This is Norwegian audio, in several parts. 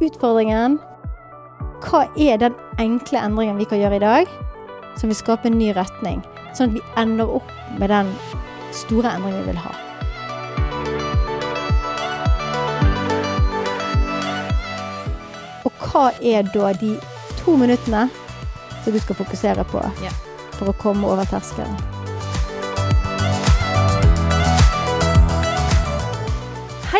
utfordringen Hva er den enkle endringen vi kan gjøre i dag, som vil skape en ny retning? Sånn at vi ender opp med den store endringen vi vil ha. Og hva er da de to minuttene som du skal fokusere på for å komme over terskelen?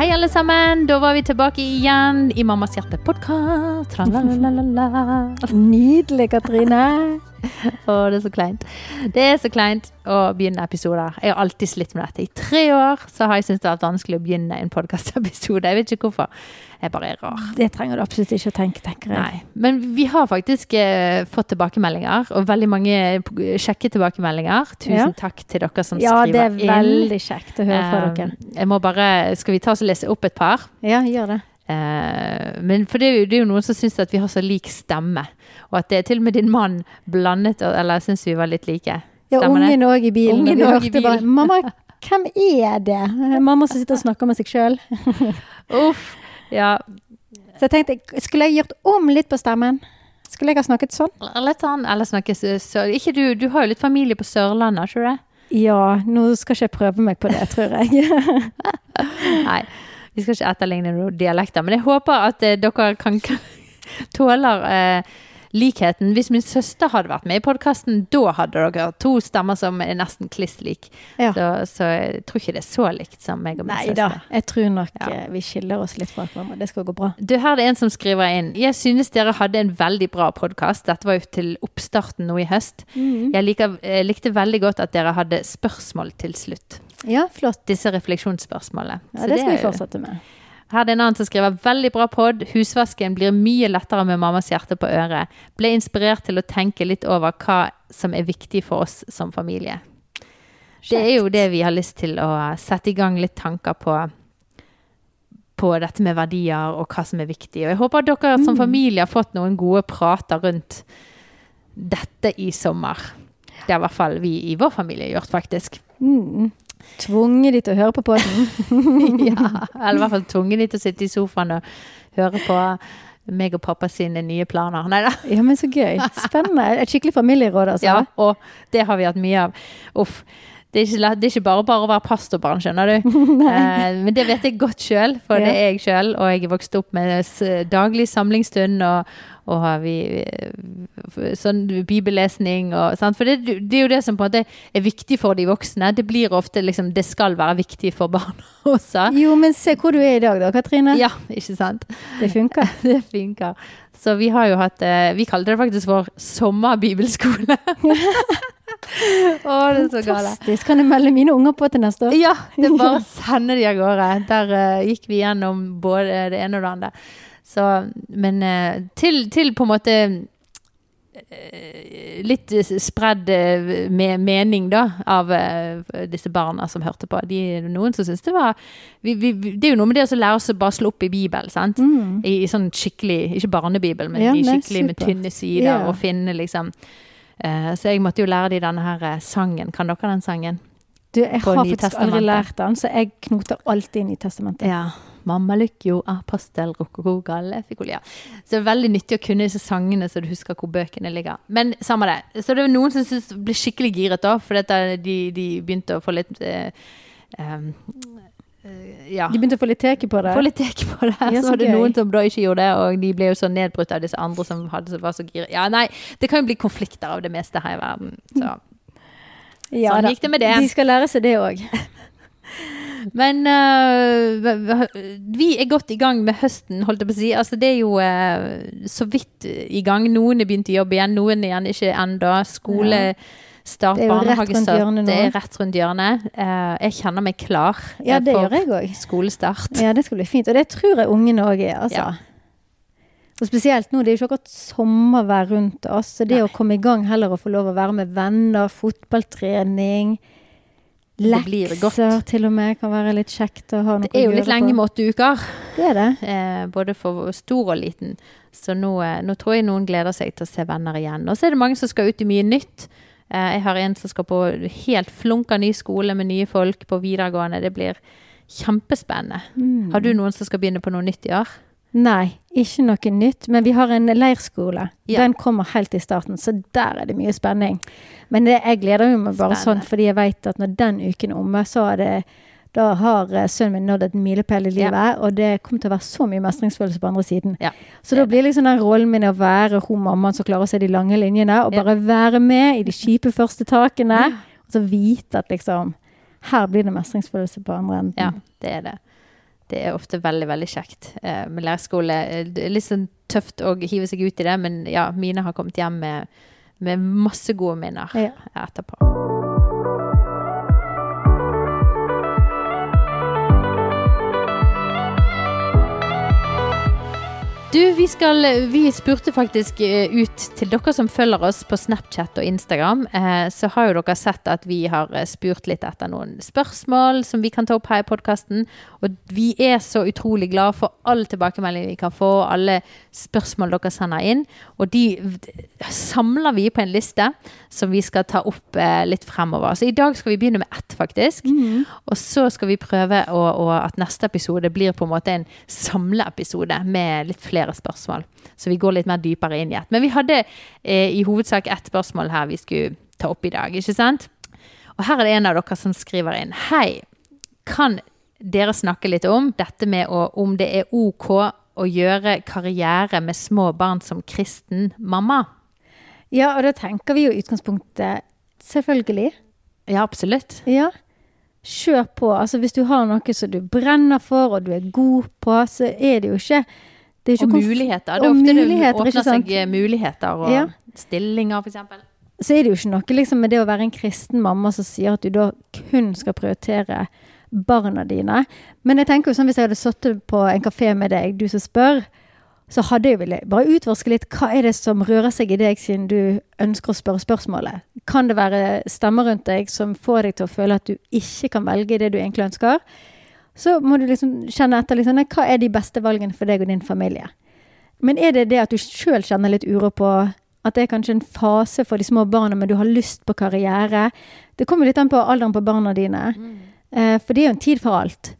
Hei, alle sammen. Da var vi tilbake igjen i Mammas hjerte-podkast. Nydelig, Katrine. Å, det er så kleint. Det er så kleint å begynne episoder. Jeg har alltid slitt med dette. I tre år så har jeg syntes det har vært vanskelig å begynne en podkastepisode. Jeg vet ikke hvorfor. Jeg bare er rar. Det trenger du absolutt ikke å tenke, tenker jeg. Nei. Men vi har faktisk eh, fått tilbakemeldinger, og veldig mange p- kjekke tilbakemeldinger. Tusen Ja. takk til dere som Ja, det skriver er inn. veldig kjekt å høre fra Eh, dere. Jeg må bare Skal vi ta oss og lese opp et par? Ja, gjør det. Eh, men for det er, jo, det er jo noen som syns at vi har så lik stemme. Og at det er til og med din mann blandet Eller syns vi var litt like. Ja, Stemmer det? ungen òg i bilen. Ungen og vi hørte bare. Mamma, hvem er det? Mamma som sitter og snakker med seg sjøl. Uff. Ja, Så jeg tenkte, skulle jeg gjort om litt på stemmen? Skulle jeg ha snakket sånn? litt sånn Eller snakke sånn. Ikke du, du har jo litt familie på Sørlandet, ikke du det? Ja, nå skal ikke jeg prøve meg på det, tror jeg. Nei. Vi skal ikke etterligne noen dialekter. Men jeg håper at eh, dere kan tåler eh, likheten. Hvis min søster hadde vært med i podkasten, da hadde dere to stemmer som er nesten kliss like. Ja. Så, så jeg tror ikke det er så likt som meg og min Nei da, jeg tror nok Ja. eh, vi skiller oss litt fra hverandre. Det skal gå bra. Du, her er det en som skriver inn. Jeg synes dere hadde en veldig bra podkast. Dette var jo til oppstarten nå i høst. Jeg, liker, jeg likte veldig godt at dere hadde spørsmål til slutt. Ja, flott. Disse refleksjonsspørsmålene. Ja, Så det skal vi fortsette med. Her er det en annen som skriver veldig bra pod. Husvasken blir mye lettere med mammas hjerte på øret. Ble inspirert til å tenke litt over hva som er viktig for oss som familie. Det er jo det vi har lyst til å sette i gang litt tanker på. På dette med verdier og hva som er viktig. Og jeg håper dere som familie har fått noen gode prater rundt dette i sommer. Det har i hvert fall vi i vår familie gjort, faktisk. Mm. Tvunget de til å høre på podden. ja, eller i hvert fall tvunget de til å sitte i sofaen og høre på meg og pappa sine nye planer. Nei da. Ja, men så gøy. Spennende. Et skikkelig familieråd, altså. Ja, og det har vi hatt mye av. Uff. Det er, ikke, det er ikke bare bare å være pastorbarn, skjønner du. eh, men det vet jeg godt sjøl, for det er jeg sjøl. Og jeg er vokst opp med daglig samlingsstund og, og har vi, eh, sånn bibellesning og sant? For det, det er jo det som på en måte er viktig for de voksne. Det blir ofte liksom Det skal være viktig for barna også. Jo, men se hvor du er i dag da, Katrine. Ja, ikke sant? Det funker. Det funker. Så vi har jo hatt eh, Vi kalte det faktisk vår sommerbibelskole. Å, det er så. Fantastisk. Kan jeg melde mine unger på til neste år? Ja, det er bare å sende de av gårde. Der uh, gikk vi gjennom både det ene og det andre. Så, men eh, til, til på en måte eh, Litt spredd eh, mening, da, av disse barna som hørte på. De, noen som syns det var vi, vi, Det er jo noe med det å lære oss å bare slå opp i Bibelen, sant? Mm. I, I sånn skikkelig Ikke barnebibel, men Ja, de skikkelig med tynne sider, yeah. og finne liksom uh, Så jeg måtte jo lære de denne her sangen. Kan dere den sangen? Du, jeg På har faktisk aldri lært den, så jeg knoter alltid inn i testamentet. Ja. Mamma Lykkjo, pastel rokoko, gallefikol. Ja. Så det er veldig nyttig å kunne disse sangene, så du husker hvor bøkene ligger. Men samme det. Så det var noen som synes, ble skikkelig giret da, fordi de, de begynte å få litt eh, eh, ja. De begynte å få litt teke på det. Få litt teke på det. Ja, så så var det noen som da ikke gjorde det, og de ble jo så nedbrutt av disse andre som hadde, var så giret. Ja, nei, det kan jo bli konflikter av det meste her i verden. Så. ja, sånn gikk det med det. De skal lære seg det òg. Men v- vi er godt i gang med høsten, holdt jeg på å si. Altså, det er jo uh, så vidt i gang. Noen er begynt i jobb igjen, noen igjen ikke ennå. Jo rett rundt barnehagestart. Det er rett rundt hjørnet. Eh, jeg kjenner meg klar Ja, det for gjør jeg også. skolestart. Ja, det skal bli fint. Og det tror jeg ungene òg er, altså. Ja. Og spesielt nå, det er jo ikke akkurat sommervær rundt oss, så det Nei. å komme i gang heller og få lov å være med venner, fotballtrening. Lekser til og med kan være litt kjekt å ha noe Det er jo litt lenge på. med åtte uker, Det er det. eh, både for stor og liten. Så nå, eh, nå tror jeg noen gleder seg til å se venner igjen. Og så er det mange som skal ut i mye nytt. Eh, jeg har en som skal på helt flunka ny skole med nye folk på videregående. Det blir kjempespennende. Mm. Har du noen som skal begynne på noe nytt i år? Nei, ikke noe nytt. Men vi har en leirskole. Ja. Den kommer helt i starten, så der er det mye spenning. Men det, jeg gleder meg bare Spennende. sånn, fordi jeg vet at når den uken er omme, så er det da har eh, sønnen min nådd et milepæl i livet, og det kommer til å være så mye mestringsfølelse på andre siden. Ja, Så da blir liksom den rollen min å være hun mammaen som klarer å se de lange linjene, og Ja. bare være med i de kjipe første takene, og så vite at liksom her blir det mestringsfølelse på andre enden. Ja, det er det. Det er ofte veldig, veldig kjekt eh, med leirskole. Eh, Det er litt sånn tøft å hive seg ut i det, men ja, mine har kommet hjem med, med masse gode minner Ja. etterpå. Du, vi, skal, vi spurte faktisk eh, ut til dere som følger oss på Snapchat og Instagram. Eh, så har jo dere sett at vi har eh, spurt litt etter noen spørsmål som vi kan ta opp her i podkasten. Og vi er så utrolig glad for all tilbakemelding vi kan få, alle spørsmål dere sender inn. Og de samler vi på en liste som vi skal ta opp litt fremover. Så i dag skal vi begynne med ett, faktisk. Mm. Og så skal vi prøve å, å, at neste episode blir på en måte en samleepisode med litt flere spørsmål. Så vi går litt mer dypere inn i et. Men vi hadde eh, i hovedsak ett spørsmål her vi skulle ta opp i dag, ikke sant? Og her er det en av dere som skriver inn. Hei, kan dere snakke litt om dette med å, om det er ok å gjøre karriere med små barn som kristen mamma? Ja, og da tenker vi jo utgangspunktet selvfølgelig. Ja, absolutt. Ja. Kjør på. Altså hvis du har noe som du brenner for, og du er god på, så er det jo ikke Og muligheter. Det er ofte muligheter, det åpner seg eh, muligheter og Ja. stillinger, eksempel. Så er det jo ikke noe liksom, med det å være en kristen mamma som sier at du da kun skal prioritere barna dine. Men jeg tenker jo sånn hvis jeg hadde sittet på en kafé med deg, du som spør, så hadde jeg ville bare utforske litt hva er det som rører seg i deg siden du ønsker å spørre spørsmålet. Kan det være stemmer rundt deg som får deg til å føle at du ikke kan velge det du egentlig ønsker? Så må du liksom kjenne etter liksom, nei, hva er de beste valgene for deg og din familie. Men er det det at du sjøl kjenner litt uro på at det er kanskje en fase for de små barna, men du har lyst på karriere? Det kommer litt an på alderen på barna dine. Eh, for det er jo en tid for alt.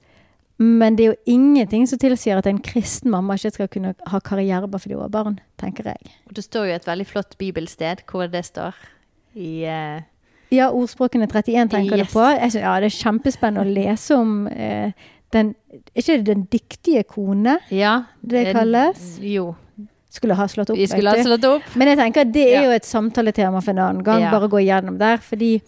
Men det er jo ingenting som tilsier at en kristen mamma ikke skal kunne ha karriere bare fordi hun har barn, tenker jeg. Og det står jo et veldig flott bibelsted hvor det står i eh, Ja, ordspråkene 31 tenker Yes. du på. Jeg synes, ja, det er kjempespennende å lese om eh, den Er ikke det den dyktige kone Ja. det en- kalles? Jo. Skulle ha slått opp. Vi skulle ha slått opp. Men jeg tenker at det er Ja. jo et samtaletema for en annen gang. Ja. Bare gå igjennom der. Fordi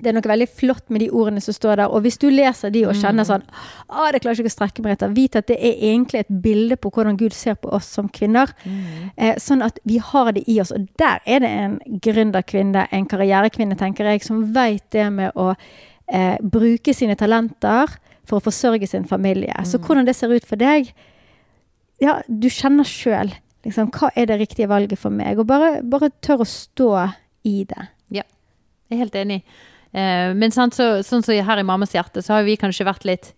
det er noe veldig flott med de ordene som står der. Og hvis du leser de og kjenner Mm. sånn Å, det klarer ikke å strekke meg etter. Vit at det er egentlig et bilde på hvordan Gud ser på oss som kvinner. Mm. Eh, sånn at vi har det i oss. Og der er det en gründerkvinne, en karrierekvinne, tenker jeg, som veit det med å eh, bruke sine talenter for å forsørge sin familie. Så hvordan det ser ut for deg Ja, du kjenner sjøl. Liksom, hva er det riktige valget for meg? Og bare, bare tør å stå i det. Ja, Jeg er helt enig. Eh, men sånn som her i Mammas hjerte, så har vi kanskje vært litt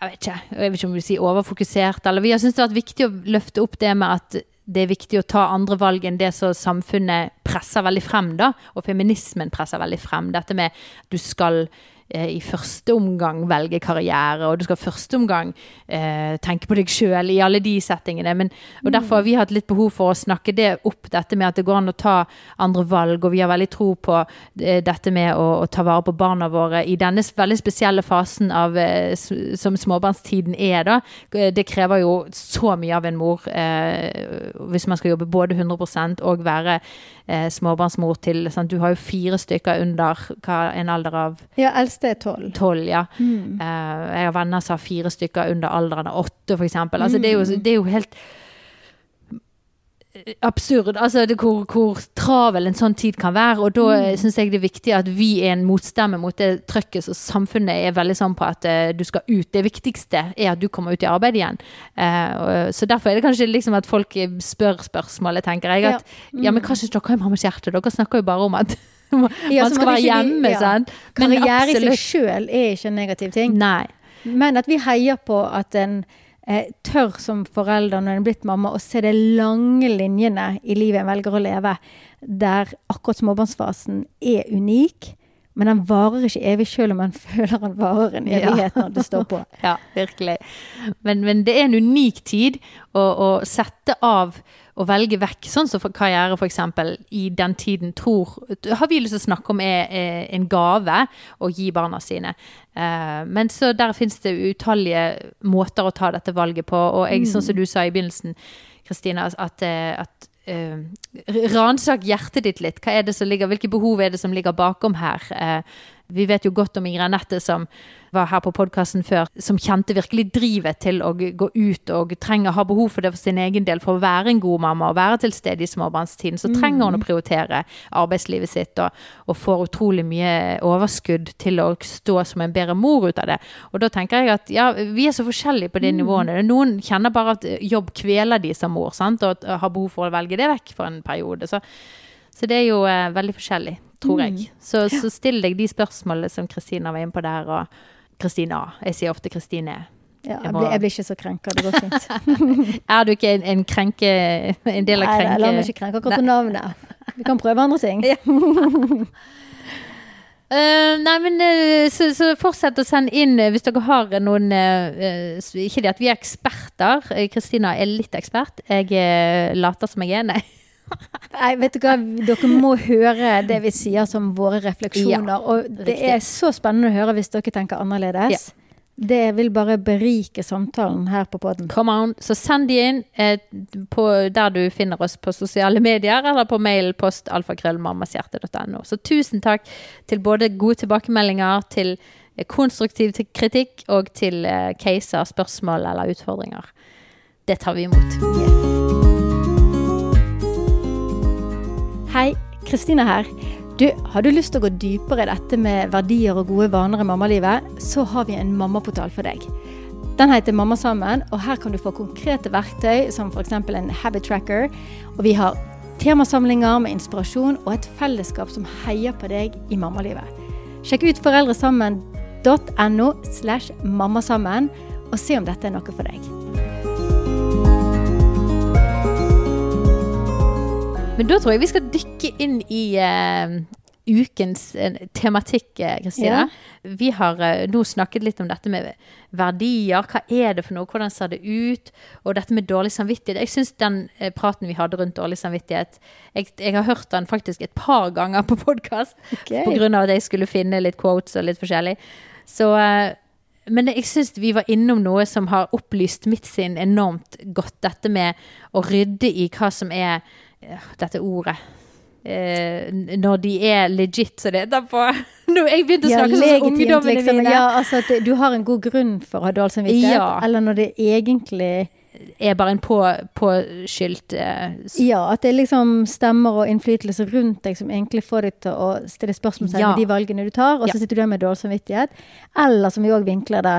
Jeg vet ikke, jeg vet ikke om vi vil si overfokusert, eller vi har syntes det har vært viktig å løfte opp det med at det er viktig å ta andre valg enn det som samfunnet presser veldig frem, da. Og feminismen presser veldig frem. Dette med at du skal i første omgang velge karriere, og du skal i første omgang eh, tenke på deg sjøl i alle de settingene. Men, og derfor har vi hatt litt behov for å snakke det opp, dette med at det går an å ta andre valg, og vi har veldig tro på eh, dette med å, å ta vare på barna våre i denne veldig spesielle fasen av, eh, som småbarnstiden er. da. Eh, Det krever jo så mye av en mor eh, hvis man skal jobbe både 100 og være eh, småbarnsmor til sant? Du har jo fire stykker under hva, en alder av Ja, eldste er tolv. tolv, ja. Mm. Eh, jeg har venner som har fire stykker under alderen av åtte, eksempel. Altså, det, er jo, det er jo helt absurd. Altså det, hvor, hvor travel en sånn tid kan være. Og da mm. syns jeg det er viktig at vi er en motstemme mot det trøkket som samfunnet er veldig sånn på at uh, du skal ut. Det viktigste er at du kommer ut i arbeid igjen. Uh, så derfor er det kanskje liksom at folk spør spørsmålet, tenker jeg. At, ja. Mm. ja, men hva syns dere om mammas hjerte? Dere snakker jo bare om at man ja, skal være hjemme, ja. sant. Karriere i seg sjøl er ikke en negativ ting. Nei. Men at vi heier på at en eh, tør som forelder når en er blitt mamma, å se de lange linjene i livet en velger å leve, der akkurat småbarnsfasen er unik. Men den varer ikke evig, selv om man føler den varer en evighet når det står på. ja, virkelig. Men, men, det er en unik tid å, å sette av å velge vekk, sånn som for karriere f.eks. i den tiden tror Har vi lyst til å snakke om er, er en gave å gi barna sine. Uh, men så der finnes det utallige måter å ta dette valget på. Og jeg, sånn som du sa i begynnelsen, Kristina, at, at uh, Ransak hjertet ditt litt. Hva er det som ligger, Hvilke behov er det som ligger bakom her? Uh, vi vet jo godt om Ingrid Anette som var her på podkasten før, som kjente virkelig drivet til å gå ut og trenger, har behov for det for sin egen del for å være en god mamma og være til stede i småbarnstiden. Så trenger hun å mm. prioritere arbeidslivet sitt og, og får utrolig mye overskudd til å stå som en bedre mor ut av det. Og da tenker jeg at ja, vi er så forskjellige på de mm. nivåene. Noen kjenner bare at jobb kveler de som mor, sant? og har behov for å velge det vekk for en periode. Så, så det er jo eh, veldig forskjellig tror jeg. Mm. Så, så still deg de spørsmålene som Kristina var inne på der, og Kristina. Jeg sier ofte Kristine. Ja, jeg, blir, jeg blir ikke så krenka. Det går fint. er du ikke en, en, krenke En del av krenke... Nei, la meg ikke krenke akkurat på navnet. Vi kan prøve andre ting. Uh, nei, men uh, så, så, fortsett å sende inn uh, hvis dere har noen Ikke det at vi er eksperter. Kristina er litt ekspert. Jeg later som jeg er, nei. Nei, vet du hva, dere må høre det vi sier som våre refleksjoner. Ja, og det riktig. er så spennende å høre hvis dere tenker annerledes. Ja. Det vil bare berike samtalen her på poden. Come on. Så send de inn eh, på der du finner oss på sosiale medier, eller på mail post alfakrøllmammashjerte.no. Så tusen takk til både gode tilbakemeldinger, til eh, konstruktiv kritikk og til eh, caser, spørsmål eller utfordringer. Det tar vi imot. Yes. Hei, Kristina her. Du, Har du lyst til å gå dypere i dette med verdier og gode vaner i mammalivet, så har vi en mammaportal for deg. Den heter Mamma sammen, og her kan du få konkrete verktøy som f.eks. en habit tracker. Og vi har temasamlinger med inspirasjon og et fellesskap som heier på deg i mammalivet. Sjekk ut foreldresammen.no slash mammasammen, og se om dette er noe for deg. Men da tror jeg vi skal dykke inn i uh, ukens uh, tematikk, Kristine. Kristina. Ja. Vi har uh, nå snakket litt om dette med verdier. Hva er det for noe? Hvordan ser det ut? Og dette med dårlig samvittighet. Jeg syns den praten vi hadde rundt dårlig samvittighet jeg, jeg, har hørt den faktisk et par ganger på podkast. Okay. Pga. at jeg skulle finne litt quotes og litt forskjellig. Så men jeg syns vi var innom noe som har opplyst mitt sinn enormt godt. Dette med å rydde i hva som er dette ordet. Eh, når de er legit, så det heter på Nå, jeg begynte å snakke ja, som ungdommene liksom, mine. Ja, altså at du har en god grunn for å ha dårlig samvittighet, ja. eller når det egentlig er bare en på, påskyldt uh, Ja, at det liksom stemmer og innflytelse rundt deg som egentlig får deg til å stille spørsmål ja. de valgene du tar, og så sitter du der med dårlig samvittighet. Eller som vi òg vinkler det,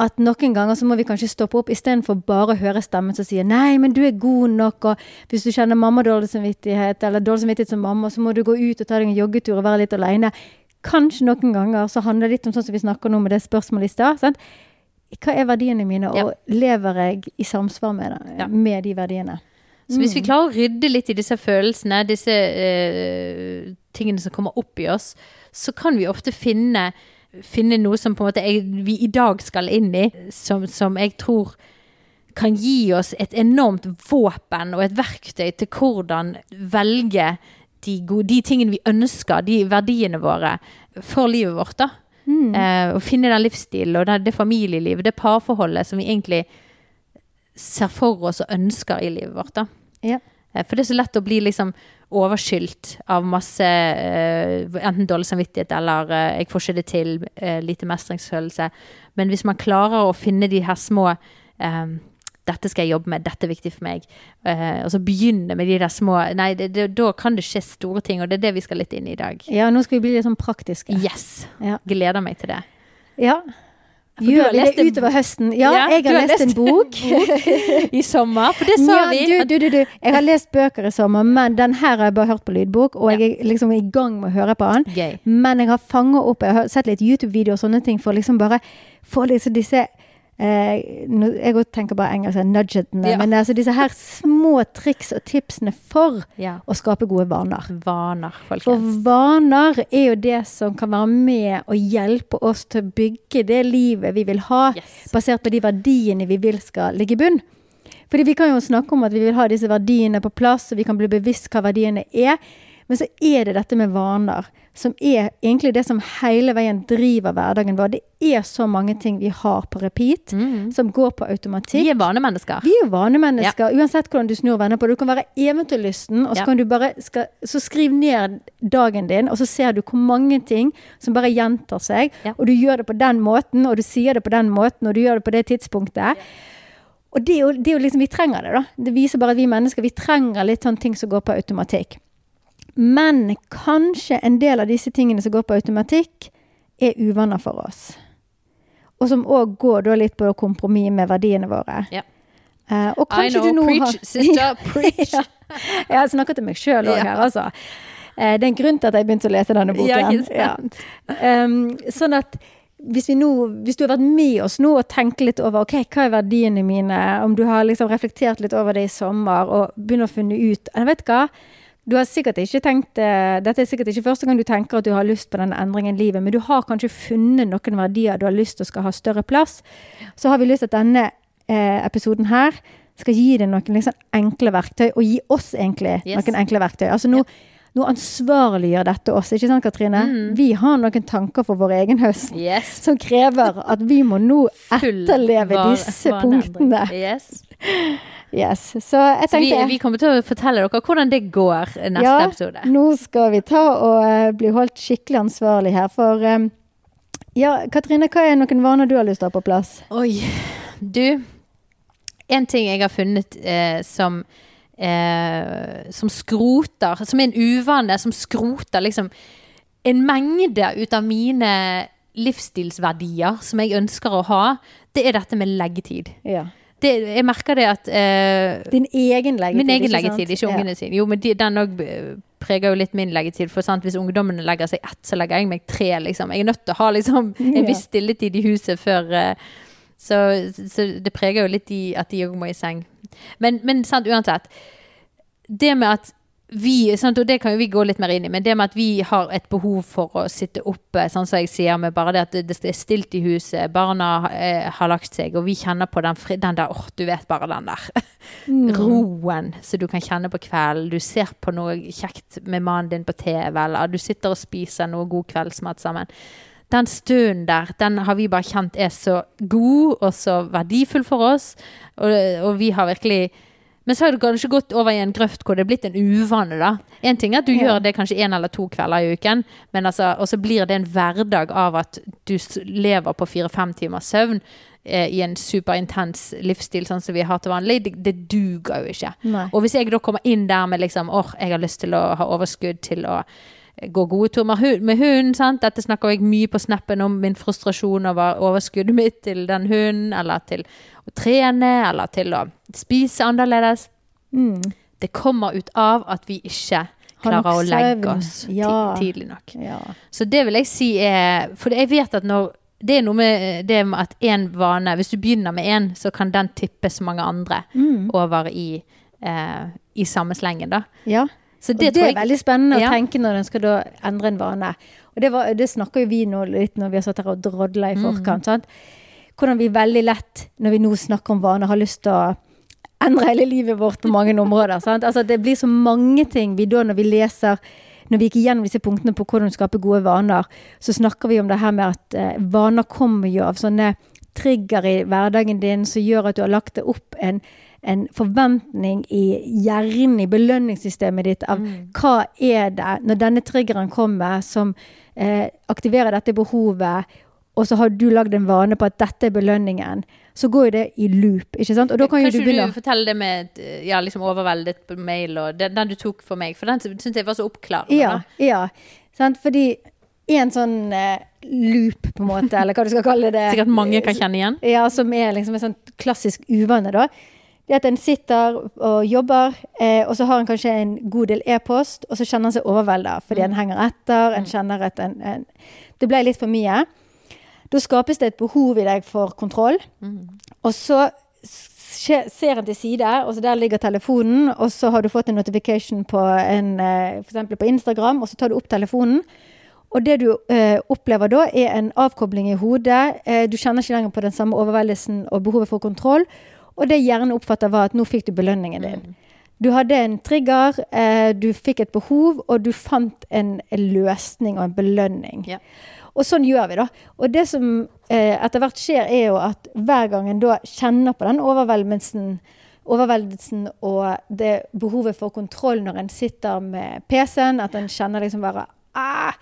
at noen ganger så må vi kanskje stoppe opp istedenfor bare å høre stemmen som sier 'nei, men du er god nok', og hvis du kjenner mamma dårlig samvittighet, eller dårlig samvittighet som mamma, så må du gå ut og ta deg en joggetur og være litt aleine. Kanskje noen ganger så handler det litt om sånn som vi snakker nå med det spørsmålet i stad. Hva er verdiene mine, og ja. lever jeg i samsvar med, det, ja. med de verdiene? Så hvis vi mm. klarer å rydde litt i disse følelsene, disse uh, tingene som kommer opp i oss, så kan vi ofte finne finne noe som på en måte jeg, vi i dag skal inn i, som, som, jeg tror kan gi oss et enormt våpen og et verktøy til hvordan velge de, gode, de tingene vi ønsker, de verdiene våre, for livet vårt. da. Mm. Eh, å finne den livsstilen og det, det familielivet, det parforholdet som vi egentlig ser for oss og ønsker i livet vårt. da. Ja. Eh, for det er så lett å bli liksom overskylt av masse uh, enten dårlig samvittighet eller uh, 'jeg får ikke det til', uh, lite mestringsfølelse. Men hvis man klarer å finne de her små dette skal jeg jobbe med, dette er viktig for meg. Uh, og så begynne med de der små Nei, det, det, da kan det skje store ting, og det er det vi skal litt inn i i dag. Ja, nå skal vi bli litt sånn praktiske. Yes! Ja. Gleder meg til det. ja. Gjør vi det utover høsten? Ja, Ja, jeg har har lest en lest bok. I sommer, for det sa Ja, vi. du, du, du. Jeg har lest bøker i sommer, men den her har jeg bare hørt på lydbok, og jeg er liksom i gang med å høre på den. Gøy. Men jeg har fanget opp, jeg har sett litt YouTube-videoer og sånne ting, for liksom bare få liksom disse eh, Jeg tenker bare engelsk, nudgetene, Ja. men altså disse her små triks og tipsene for Ja. å skape gode vaner. Vaner, For vaner er jo det som kan være med og hjelpe oss til å bygge det livet vi vil ha, Yes. basert på de verdiene vi vil skal ligge i bunn. Fordi vi kan jo snakke om at vi vil ha disse verdiene på plass, og vi kan bli bevisst hva verdiene er. Men så er det dette med vaner, som er egentlig det som hele veien driver hverdagen vår. Det er så mange ting vi har på repeat, Mm. som går på automatikk. Vi er vanemennesker. Vi er vanemennesker, vanemennesker, uansett hvordan du snur venner vender på det. Du kan være eventyrlysten, og så Ja. kan du bare skal, Så skriv ned dagen din, og så ser du hvor mange ting som bare gjentar seg. Ja. Og du gjør det på den måten, og du sier det på den måten, og du gjør det på det tidspunktet. Og det er, jo, det er jo liksom Vi trenger det, da. Det viser bare at vi mennesker vi trenger litt sånn ting som går på automatikk. Men kanskje en del av disse tingene som går på automatikk, er uvaner for oss. Og som òg går da litt på kompromiss med verdiene våre. Yeah. Uh, og I kanskje know, du nå preach, har sister, preach. ja. Jeg har snakket til meg sjøl òg yeah. her, altså. Uh, det er en grunn til at jeg begynte å lese denne boken. Ja, ikke? Um, sånn at hvis, vi nå, hvis du har vært med oss nå og tenkt litt over ok, hva er verdiene mine, om du har liksom reflektert litt over det i sommer og begynner å finne ut Jeg vet hva, du har sikkert ikke tenkt eh, Dette er sikkert ikke første gang du tenker at du har lyst på denne endringen i livet, men du har kanskje funnet noen verdier du har lyst til å skal ha større plass. Så har vi lyst til at denne eh, episoden her skal gi deg noen liksom enkle verktøy, og gi oss egentlig Yes. noen enkle verktøy. Altså nå, nå ansvarliggjør dette oss, ikke sant Katrine? Mm. Vi har noen tanker for vår egen høst Yes. som krever at vi må nå etterleve disse punktene. Yes. Yes. Så jeg Så vi, vi kommer til å fortelle dere hvordan det går neste ja, episode. nå skal vi ta og eh, bli holdt skikkelig ansvarlig her. For eh, ja, Katrine, hva er noen vaner du har lyst til å ha på plass? Oi. Du, en ting jeg har funnet eh, som eh, Som skroter, som er en uvane, som skroter liksom en mengde ut av mine livsstilsverdier som jeg ønsker å ha, det er dette med leggetid. Ja. Det, jeg merker det at eh, Din egen leggetid. Min egen ikke leggetid, ikke ungene sine. Jo, men de, den òg preger jo litt min leggetid. For sant, hvis ungdommene legger seg ett, så legger jeg meg tre, liksom. Jeg er nødt til å ha liksom en Ja. viss stilletid i huset før eh, så, så det preger jo litt de, at de òg må i seng. Men, men sant, uansett. Det med at vi, sant, og det kan jo vi gå litt mer inn i, men det med at vi har et behov for å sitte oppe, sånn som jeg sier, med bare det at det, er stilt i huset, barna eh, har lagt seg, og vi kjenner på den, fri, den der, åh, du vet bare den der Mm. roen som du kan kjenne på kvelden. Du ser på noe kjekt med mannen din på TV, eller du sitter og spiser noe god kveldsmat sammen. Den stunden der, den har vi bare kjent er så god og så verdifull for oss. Og, og vi har virkelig Men så har du kanskje gått over i en grøft hvor det er blitt en uvane, da. En ting er at du Ja. gjør det kanskje én eller to kvelder i uken, men altså, og så blir det en hverdag av at du lever på fire-fem timers søvn eh, i en superintens livsstil sånn som vi har til vanlig. Det, det duger jo ikke. Nei. Og hvis jeg da kommer inn der med liksom åh, jeg har lyst til å ha overskudd til å gå gode hu- med hunden, sant? Dette snakker jeg mye på snappen om min frustrasjon over overskuddet mitt til den hunden, eller til å trene, eller til å spise annerledes. Mm. Det kommer ut av at vi ikke klarer å legge oss Ja. tidlig nok. Ja. Så det vil jeg si er For jeg vet at når det er noe med det med at én vane Hvis du begynner med én, så kan den tippe så mange andre Mm. over i, eh, i samme slengen, da. ja. Så Og det, det, tror er jeg veldig spennende Ja. å tenke når en skal endre en vane. Og det, var, det snakker jo vi nå litt når vi har satt her og drodla i Mm. forkant. Sant? Hvordan vi veldig lett, når vi nå snakker om vaner, har lyst til å endre hele livet vårt på mange områder. Altså, det blir så mange ting vi da, når vi leser når vi gikk gjennom disse punktene på hvordan skape gode vaner, så snakker vi om det her med at eh, vaner kommer jo av sånne trigger i hverdagen din som gjør at du har lagt det opp en, en forventning i hjernen, i belønningssystemet ditt, av Mm. hva er det når denne triggeren kommer som eh, aktiverer dette behovet, og så har du lagd en vane på at dette er belønningen. så går jo det i loop. ikke sant? Og da kan jo du Kanskje du forteller det med ja, liksom overveldet på mail, og den, den du tok for meg, for den syntes jeg var så oppklarende. Ja. ja sant? Fordi en sånn eh, loop, på en måte, eller hva du skal kalle det Sikkert mange kan kjenne igjen. Ja, som er liksom en sånn klassisk uvane, da. Det at en sitter og jobber, eh, og så har en kanskje en god del e-post, og så kjenner en seg overvelda fordi en henger etter. En kjenner at en, en Det ble litt for mye. Da skapes det et behov i deg for kontroll. Og så ser en til side, og så der ligger telefonen, og så har du fått en notification på en, eh, for på Instagram, og så tar du opp telefonen. Og det du eh, opplever da, er en avkobling i hodet. Eh, du kjenner ikke lenger på den samme overveldelsen og behovet for kontroll. Og det hjernen oppfatter, var at nå fikk du belønningen din. Du hadde en trigger, eh, du fikk et behov, og du fant en, en løsning og en belønning. Ja. Og sånn gjør vi, da. Og det som eh, etter hvert skjer, er jo at hver gang en da kjenner på den overveldelsen, overveldelsen og det behovet for kontroll når en sitter med PC-en, at en kjenner liksom bare ah,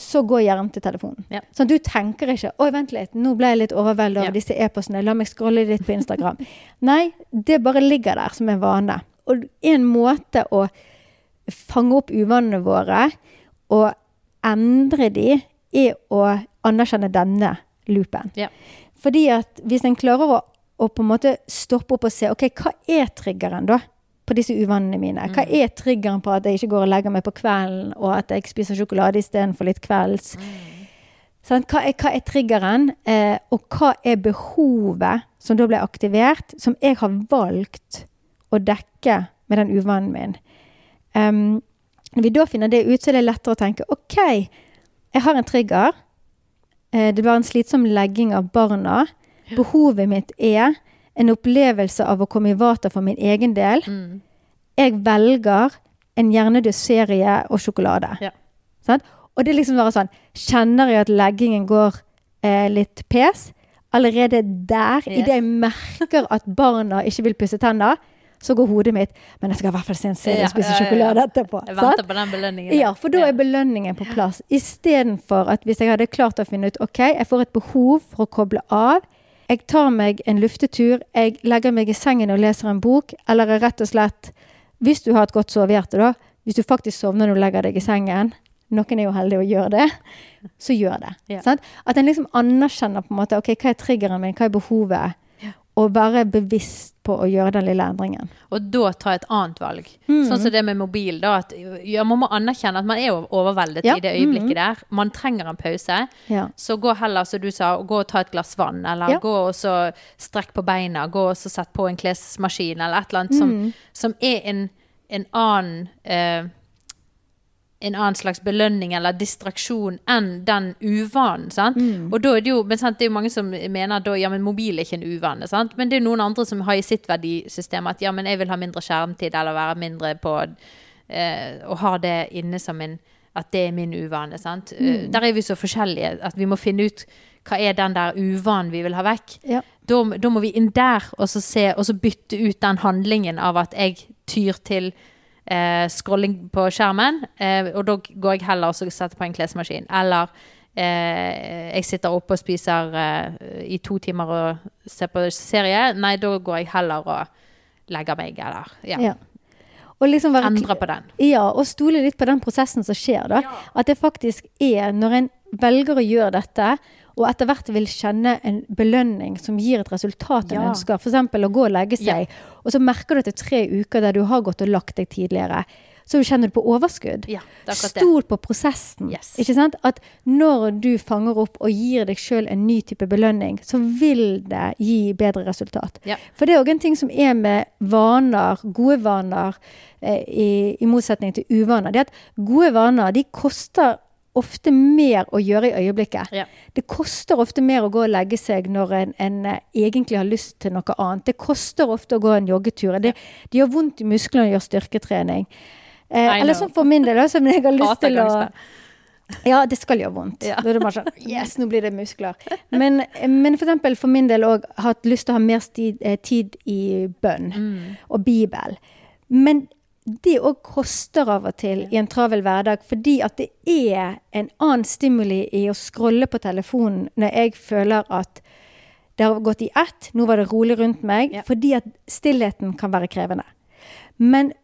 så går hjernen til telefonen. Ja. Sånn, du tenker ikke 'oi, vent litt, nå ble jeg litt overveldet over Ja. disse e-postene', la meg scrolle litt på Instagram. Nei, det bare ligger der som en vane. Og en måte å fange opp uvanene våre og endre de, er å anerkjenne denne loopen. Ja. Fordi at hvis en klarer å, å på en måte stoppe opp og se ok, hva er triggeren da på disse uvanene mine? Hva er triggeren på at jeg ikke går og legger meg på kvelden, og at jeg spiser sjokolade istedenfor litt kvelds? Sant? Hva, er, hva er triggeren, eh, og hva er behovet som da ble aktivert, som jeg har valgt å dekke med den uvanen min? Um, når vi da finner det ut, så er det lettere å tenke ok, jeg har en trigger. Eh, det var en slitsom legging av barna. Behovet mitt er en opplevelse av å komme i vater for min egen del. Mm. Jeg velger en hjernedød serie og sjokolade. Ja. Sånn? Og det er liksom bare sånn Kjenner jeg at leggingen går eh, litt pes? Allerede der, Yes. idet jeg merker at barna ikke vil pusse tenner, så går hodet mitt Men jeg skal i hvert fall se en serie og spise sjokolade etterpå. Jeg venter på den belønningen. Ja, for da er belønningen på plass. Istedenfor at hvis jeg hadde klart å finne ut ok, jeg får et behov for å koble av. Jeg tar meg en luftetur, jeg legger meg i sengen og leser en bok, eller rett og slett Hvis du har et godt sovehjerte, da. Hvis du faktisk sovner når du legger deg i sengen. Noen er jo heldige å gjøre det. Så gjør det. Ja. At en liksom anerkjenner på en måte ok, hva er triggeren min, hva er behovet? Og være bevisst på å gjøre den lille endringen. Og da ta et annet valg. Mm. Sånn som det med mobil. da, at ja, Man må anerkjenne at man er overveldet Ja. i det øyeblikket der. Man trenger en pause. Ja. Så gå heller, som du sa, gå og ta et glass vann. Eller gå og så strekk på beina. Gå og så sett på en klesmaskin, eller et eller annet som, Mm. som er en, en annen eh, en annen slags belønning eller distraksjon enn den uvanen. sant? Mm. Og da er det jo, men sant, det er jo mange som mener da, ja, men mobil er ikke en uvane. sant? Men det er noen andre som har i sitt verdisystem at ja, men jeg vil ha mindre skjermtid eller være mindre på eh, Og ha det inne som en At det er min uvane. sant? Mm. der er vi så forskjellige at vi må finne ut hva er den der uvanen vi vil ha vekk. Ja. Da, da må vi inn der og så, se, og så bytte ut den handlingen av at jeg tyr til eh, scrolling på skjermen, eh, og da går jeg heller og setter på en klesmaskin. Eller eh, jeg sitter oppe og spiser eh, i to timer og ser på serie. Nei, da går jeg heller og legger meg, eller ja, Ja. Liksom være endre på den. Ja, og stole litt på den prosessen som skjer, da. At det faktisk er når en velger å gjøre dette, og etter hvert vil kjenne en belønning som gir et resultat en Ja. ønsker, f.eks. å gå og legge Ja. seg, og så merker du etter tre uker der du har gått og lagt deg tidligere, så kjenner du på overskudd. Ja. Stol på prosessen. Yes. Ikke sant? At når du fanger opp og gir deg sjøl en ny type belønning, så vil det gi bedre resultat. Ja. For det er òg en ting som er med vaner, gode vaner, eh, i, i motsetning til uvaner. Det er at gode vaner de koster ofte mer å gjøre i øyeblikket. Ja. Det koster ofte mer å gå og legge seg når en, en eh, egentlig har lyst til noe annet. Det koster ofte å gå en joggetur. Det, det gjør vondt i musklene å gjøre styrketrening. Eh, eller sånn for min del, som jeg har lyst til å ja, det skal gjøre vondt. Ja. Da er det bare sånn Yes, nå blir det muskler. Men, men for eksempel for min del òg hatt lyst til å ha mer eh, tid i bønn Mm. og Bibel. Men det òg koster av og til i en travel hverdag, fordi at det er en annen stimuli i å scrolle på telefonen når jeg føler at Det har gått i ett. Nå var det rolig rundt meg. Ja. Fordi at stillheten kan være krevende. Men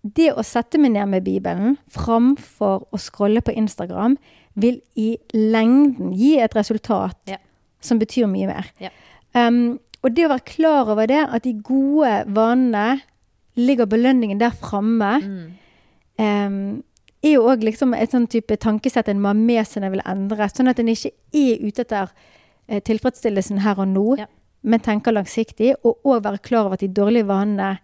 det å sette meg ned med Bibelen framfor å scrolle på Instagram, vil i lengden gi et resultat Ja. som betyr mye mer. Ja. Um, og det å være klar over det, at de gode vanene ligger belønningen der framme, Mm. um, er jo òg liksom et sånn type tankesett en må ha med seg når en vil endre. Sånn at en ikke er ute etter eh, tilfredsstillelsen her og nå, Ja. men tenker langsiktig. Og òg være klar over at de dårlige vanene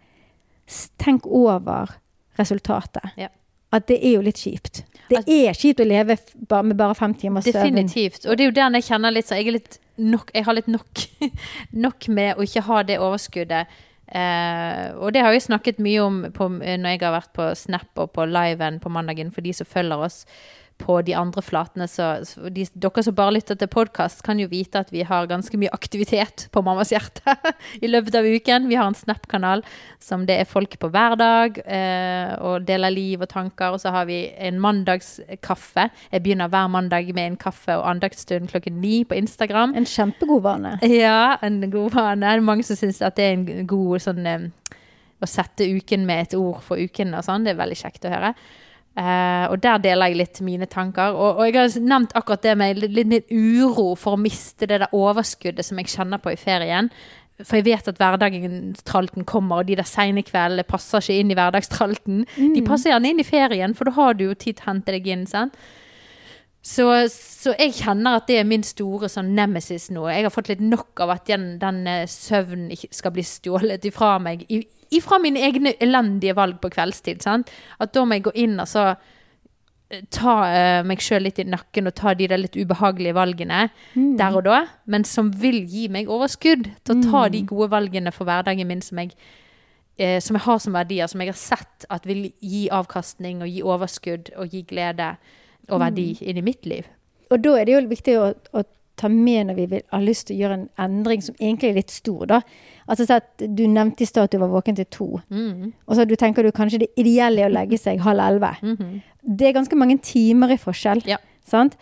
Tenk over resultatet. Ja. At det er jo litt kjipt. Det altså, er kjipt å leve med bare fem timer søvn. Definitivt. Og det er jo der jeg kjenner litt så jeg, er litt nok, jeg har litt nok, nok med å ikke ha det overskuddet. Eh, og det har jeg snakket mye om på, når jeg har vært på Snap og på liven på mandagen, for de som følger oss på de andre flatene. Så, de, dere som bare lytter til podkast, kan jo vite at vi har ganske mye aktivitet på Mammas hjerte i løpet av uken. Vi har en Snap-kanal som det er folk på hver dag, eh, og deler liv og tanker. Og så har vi en mandagskaffe. Jeg begynner hver mandag med en kaffe og andaktsstund klokken ni på Instagram. En kjempegod vane. Ja, en god vane. Det er mange som syns at det er en god sånn eh, Å sette uken med et ord for uken og sånn. Det er veldig kjekt å høre. Eh, og der deler jeg litt mine tanker. Og, og jeg har nevnt akkurat det med litt, litt, uro for å miste det der overskuddet som jeg kjenner på i ferien. For jeg vet at hverdagstralten kommer, og de der seine kveldene passer ikke inn i hverdagstralten. De passer gjerne inn i ferien, for da har du jo tid til å hente deg inn. sant? Så, så jeg kjenner at det er min store sånn nemesis nå. Jeg har fått litt nok av at den, den eh, søvnen skal bli stjålet ifra meg. i- Ifra mine egne elendige valg på kveldstid. sant? At da må jeg gå inn og så eh, ta uh, meg sjøl litt i nakken og ta de der litt ubehagelige valgene der og da. Men som vil gi meg overskudd til å ta de gode valgene for hverdagen min som jeg uh, som jeg har som verdier, som jeg har sett at vil gi avkastning og gi overskudd og gi glede og verdi inn i mitt liv. Og da er det jo viktig å, å ta med når vi vil, har lyst til å gjøre en endring som egentlig er litt stor. da. Altså så at Du nevnte i stad at du var våken til to. Mm. Og så du tenker du kanskje det ideelle er å legge seg halv elleve. Mhm. Det er ganske mange timer i forskjell. Ja. Sant?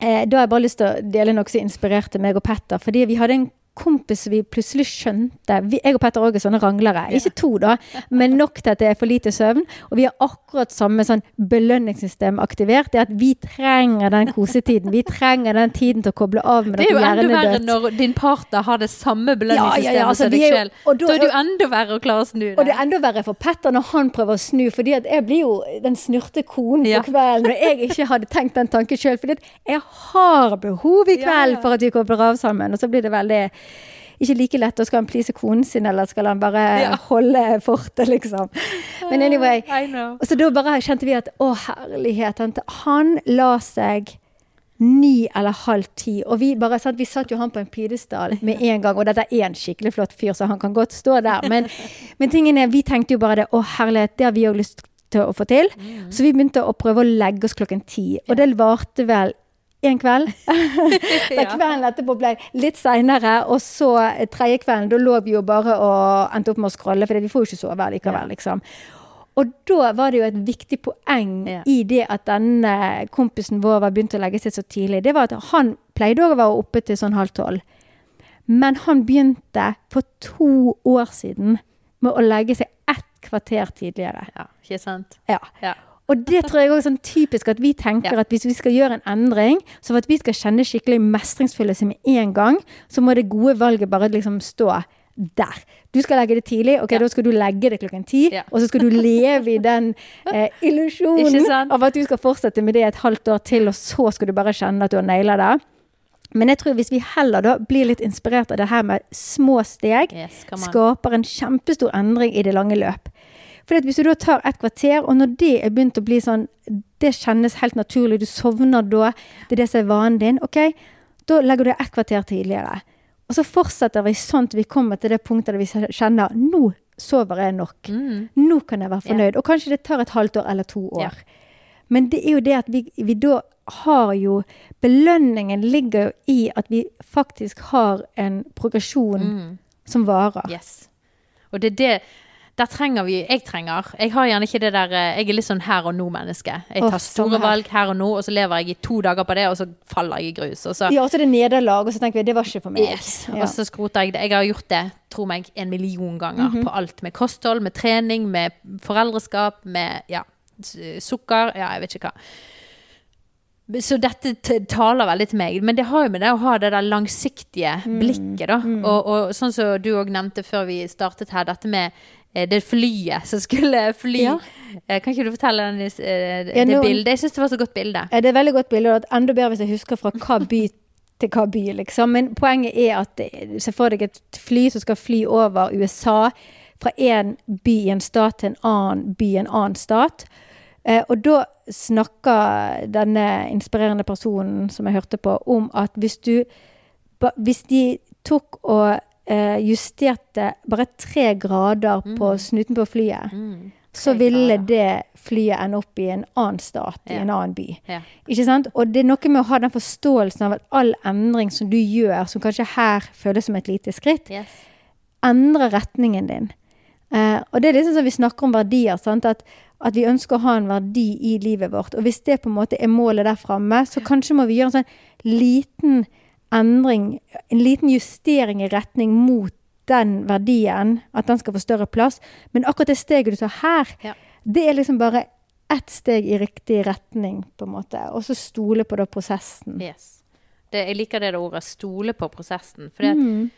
Eh, da har jeg bare lyst til å dele noe som inspirerte meg og Petter. Fordi vi hadde en kompis vi plutselig skjønte vi, Jeg og Petter òg er sånne ranglere. Ikke to, da, men nok til at det er for lite søvn. Og vi har akkurat samme sånn belønningssystem aktivert. Det at vi trenger den kosetiden. Vi trenger den tiden til å koble av med Det Det er jo enda verre når din partner har det samme belønningssystemet Ja, ja, ja, altså, som deg sjøl. da- Da er det jo enda verre å klare å snu det. Og det er enda verre for Petter når han prøver å snu, fordi at jeg blir jo den snurte konen på kvelden når jeg ikke hadde tenkt den tanken sjøl. Fordi at jeg har behov i kveld for at vi kobler av sammen. Og så blir det veldig ikke like lett. Og skal han please konen sin, eller skal han bare Ja. holde fortet, liksom. Men anyway. Så da bare kjente vi at å, herlighet. Han, han la seg ni eller halv ti. Og vi bare sant, vi satt jo han på en pidestall med en gang. Og dette er en skikkelig flott fyr, så han kan godt stå der. Men, men tingen er, vi tenkte jo bare det. Å, herlighet, det har vi òg lyst til å få til. Så vi begynte å prøve å legge oss klokken ti. Og det varte vel en kveld. Da kvelden etterpå ble litt seinere, og så eh, tredje kvelden, da lå vi jo bare og endte opp med å scrolle, for vi får jo ikke sove likevel, liksom. Og da var det jo et viktig poeng Ja. i det at denne kompisen vår var begynt å legge seg så tidlig. Det var at han pleide òg å være oppe til sånn halv tolv. Men han begynte for to år siden med å legge seg ett kvarter tidligere. Ja, ikke sant? Ja. Ja. Og det tror jeg er sånn typisk at vi tenker Ja. at hvis vi skal gjøre en endring, så for at vi skal kjenne skikkelig mestringsfølelse med en gang, så må det gode valget bare liksom stå der. Du skal legge det tidlig, ok, Ja. da skal du legge det klokken ti, Ja. og så skal du leve i den eh, illusjonen av at du skal fortsette med det et halvt år til, og så skal du bare kjenne at du har naila det. Men jeg tror hvis vi heller da blir litt inspirert av det her med små steg, Yes, skaper en kjempestor endring i det lange løp. For hvis du da tar et kvarter, og når det er begynt å bli sånn Det kjennes helt naturlig, du sovner da, det er det som er vanen din, ok, da legger du et kvarter tidligere. Og så fortsetter vi sånn til vi kommer til det punktet der vi kjenner nå sover jeg nok. Mm. Nå kan jeg være fornøyd. Og kanskje det tar et halvt år eller to år. Men det er jo det at vi, vi da har jo Belønningen ligger jo i at vi faktisk har en progresjon Mm. som varer. Yes. Og det er det Der trenger vi Jeg trenger Jeg har gjerne ikke det der eh, Jeg er litt sånn her og nå-menneske. Jeg tar oh, store her. valg her og nå, og så lever jeg i to dager på det, og så faller jeg i grus. Og så Ja, og så er det nederlag, og så tenker vi det var ikke for meg. Yes. Ja. Og så skroter jeg det. Jeg har gjort det, tro meg, en million ganger. Mhm. På alt med kosthold, med trening, med foreldreskap, med ja, sukker. Ja, jeg vet ikke hva. Så dette taler veldig til meg. Men det har jo med det å ha det der langsiktige Mm. blikket, da. Og, og sånn som du òg nevnte før vi startet her, dette med det flyet som skulle fly. Ja. Eh, Kan ikke du fortelle den, det, Ja, det nå- bildet? Jeg syns det var så godt bilde. Ja, Det er et veldig godt bilde, og enda bedre hvis jeg husker fra hva by til hva by, liksom. Men poenget er at eh, se for deg et fly som skal fly over USA, fra en by i en stat til en annen by i en annen stat. Eh, og da snakker denne inspirerende personen som jeg hørte på, om at hvis du Hvis de tok og eh, justerte bare tre grader på snuten på flyet, Mm. så ville det flyet ende opp i en annen stat, i en annen by. Ja. Ikke sant? Og det er noe med å ha den forståelsen av at all endring som du gjør, som kanskje her føles som et lite skritt, Yes. endrer retningen din. Eh, og det er liksom som vi snakker om verdier, sant? At, at vi ønsker å ha en verdi i livet vårt. Og hvis det på en måte er målet der framme, så kanskje må vi gjøre en sånn liten endring, en liten justering i retning mot den verdien, at den skal få større plass. Men akkurat det steget du tar her, Ja. det er liksom bare ett steg i riktig retning, på en måte. Og så stole på da prosessen. Yes. Det, jeg liker det det ordet 'stole på prosessen'. For Mm.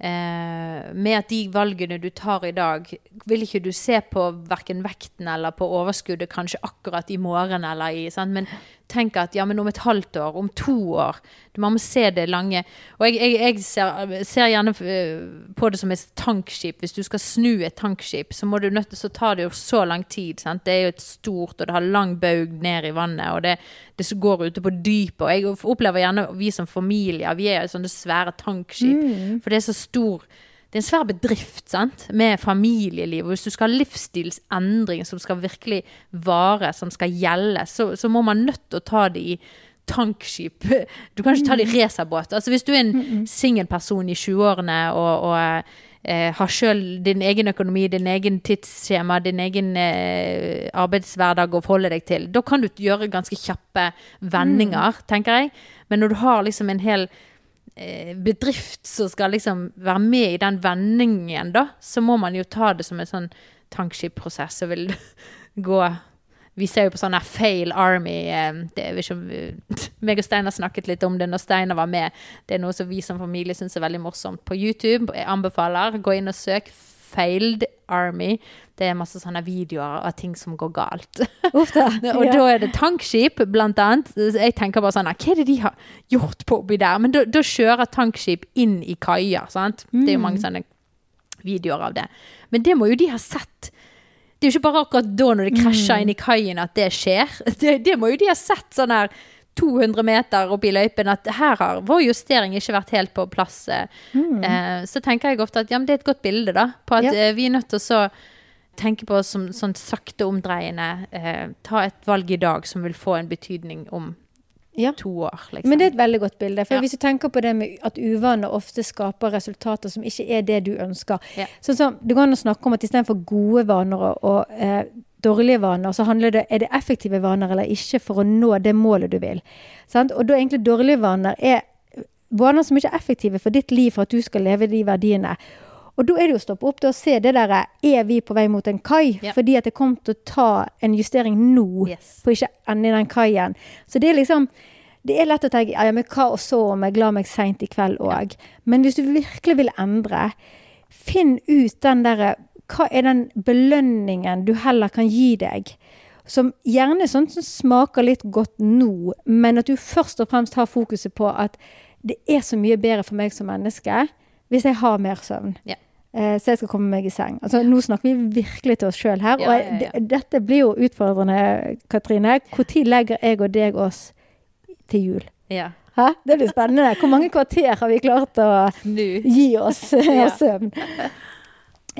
eh, med at de valgene du tar i dag, vil ikke du se på verken vekten eller på overskuddet kanskje akkurat i morgen eller i sant? Men tenk at ja, men om et halvt år, om to år Man må se det lange. Og jeg, jeg, jeg ser, ser gjerne eh, på det som et tankskip. Hvis du skal snu et tankskip, så, må du nødt så tar det jo så lang tid. Sant? Det er jo et stort, og det har lang baug ned i vannet, og det, det går ute på dypet. Og jeg opplever gjerne vi som familier, vi er sånne svære tankskip. For det er så stor det er en svær bedrift sant? med familieliv. Og hvis du skal ha livsstilsendring som skal virkelig vare, som skal gjelde, så, så må man nødt til å ta det i tankskip. Du kan ikke ta det i racerbåt. Altså, hvis du er en singelperson i 20-årene og, og eh, har sjøl din egen økonomi, din egen tidsskjema, din egen eh, arbeidshverdag å forholde deg til, da kan du gjøre ganske kjappe vendinger, tenker jeg. Men når du har liksom en hel bedrift som skal liksom være med i den vendingen, da, så må man jo ta det som en sånn tankskipprosess og vil gå Vi ser jo på sånn her Fail Army eh, det er, ikke, meg og Steinar snakket litt om det når Steinar var med. Det er noe som vi som familie syns er veldig morsomt på YouTube. Jeg anbefaler. Gå inn og søk Failed Army. Det er masse sånne videoer av ting som går galt. Og Ja. da er det tankskip, blant annet. Jeg tenker bare sånn, hva er det de har gjort på oppi der? Men da, kjører tankskip inn i kaier, sant? Det er jo mange sånne videoer av det. Men det må jo de ha sett. Det er jo ikke bare akkurat da når det krasjer inn i kaien at det skjer. Det, det må jo de ha sett sånn her 200 meter opp i løypen at her har vår justering ikke vært helt på plass. Mm. Eh, så tenker jeg ofte at ja, men det er et godt bilde da, på at Ja. eh, vi er nødt til å så tenke på som sånn sakte omdreiende eh, Ta et valg i dag som vil få en betydning om Ja. to år, liksom. Men det er et veldig godt bilde. For hvis du tenker på det med at uvaner ofte skaper resultater som ikke er det du ønsker. Sånn som, Det går an å snakke om at istedenfor gode vaner og, og eh, dårlige vaner, så handler det er det effektive vaner eller ikke for å nå det målet du vil. Sant? Og da egentlig dårlige vaner er vaner som ikke er effektive for ditt liv, for at du skal leve de verdiene. Og da er det jo å stoppe opp å se det der Er vi på vei mot en kai? Ja. Fordi at det kommer til å ta en justering nå Yes. for ikke å ende i den kaien. Så det er liksom det er lett å tenke ja, ja, men hva og så om jeg la meg seint i kveld òg. Men hvis du virkelig vil endre, finn ut den derre Hva er den belønningen du heller kan gi deg? Som gjerne er sånn som smaker litt godt nå, men at du først og fremst har fokuset på at det er så mye bedre for meg som menneske hvis jeg har mer søvn. Ja. Eh, så jeg skal komme meg i seng. Altså, nå snakker vi virkelig til oss sjøl her. Ja, og ja, det- dette blir jo utfordrende, Katrine. Når legger jeg og deg oss til jul? Ja. Hæ? Det blir spennende. Hvor mange kvarter har vi klart å gi oss Ja. av søvn?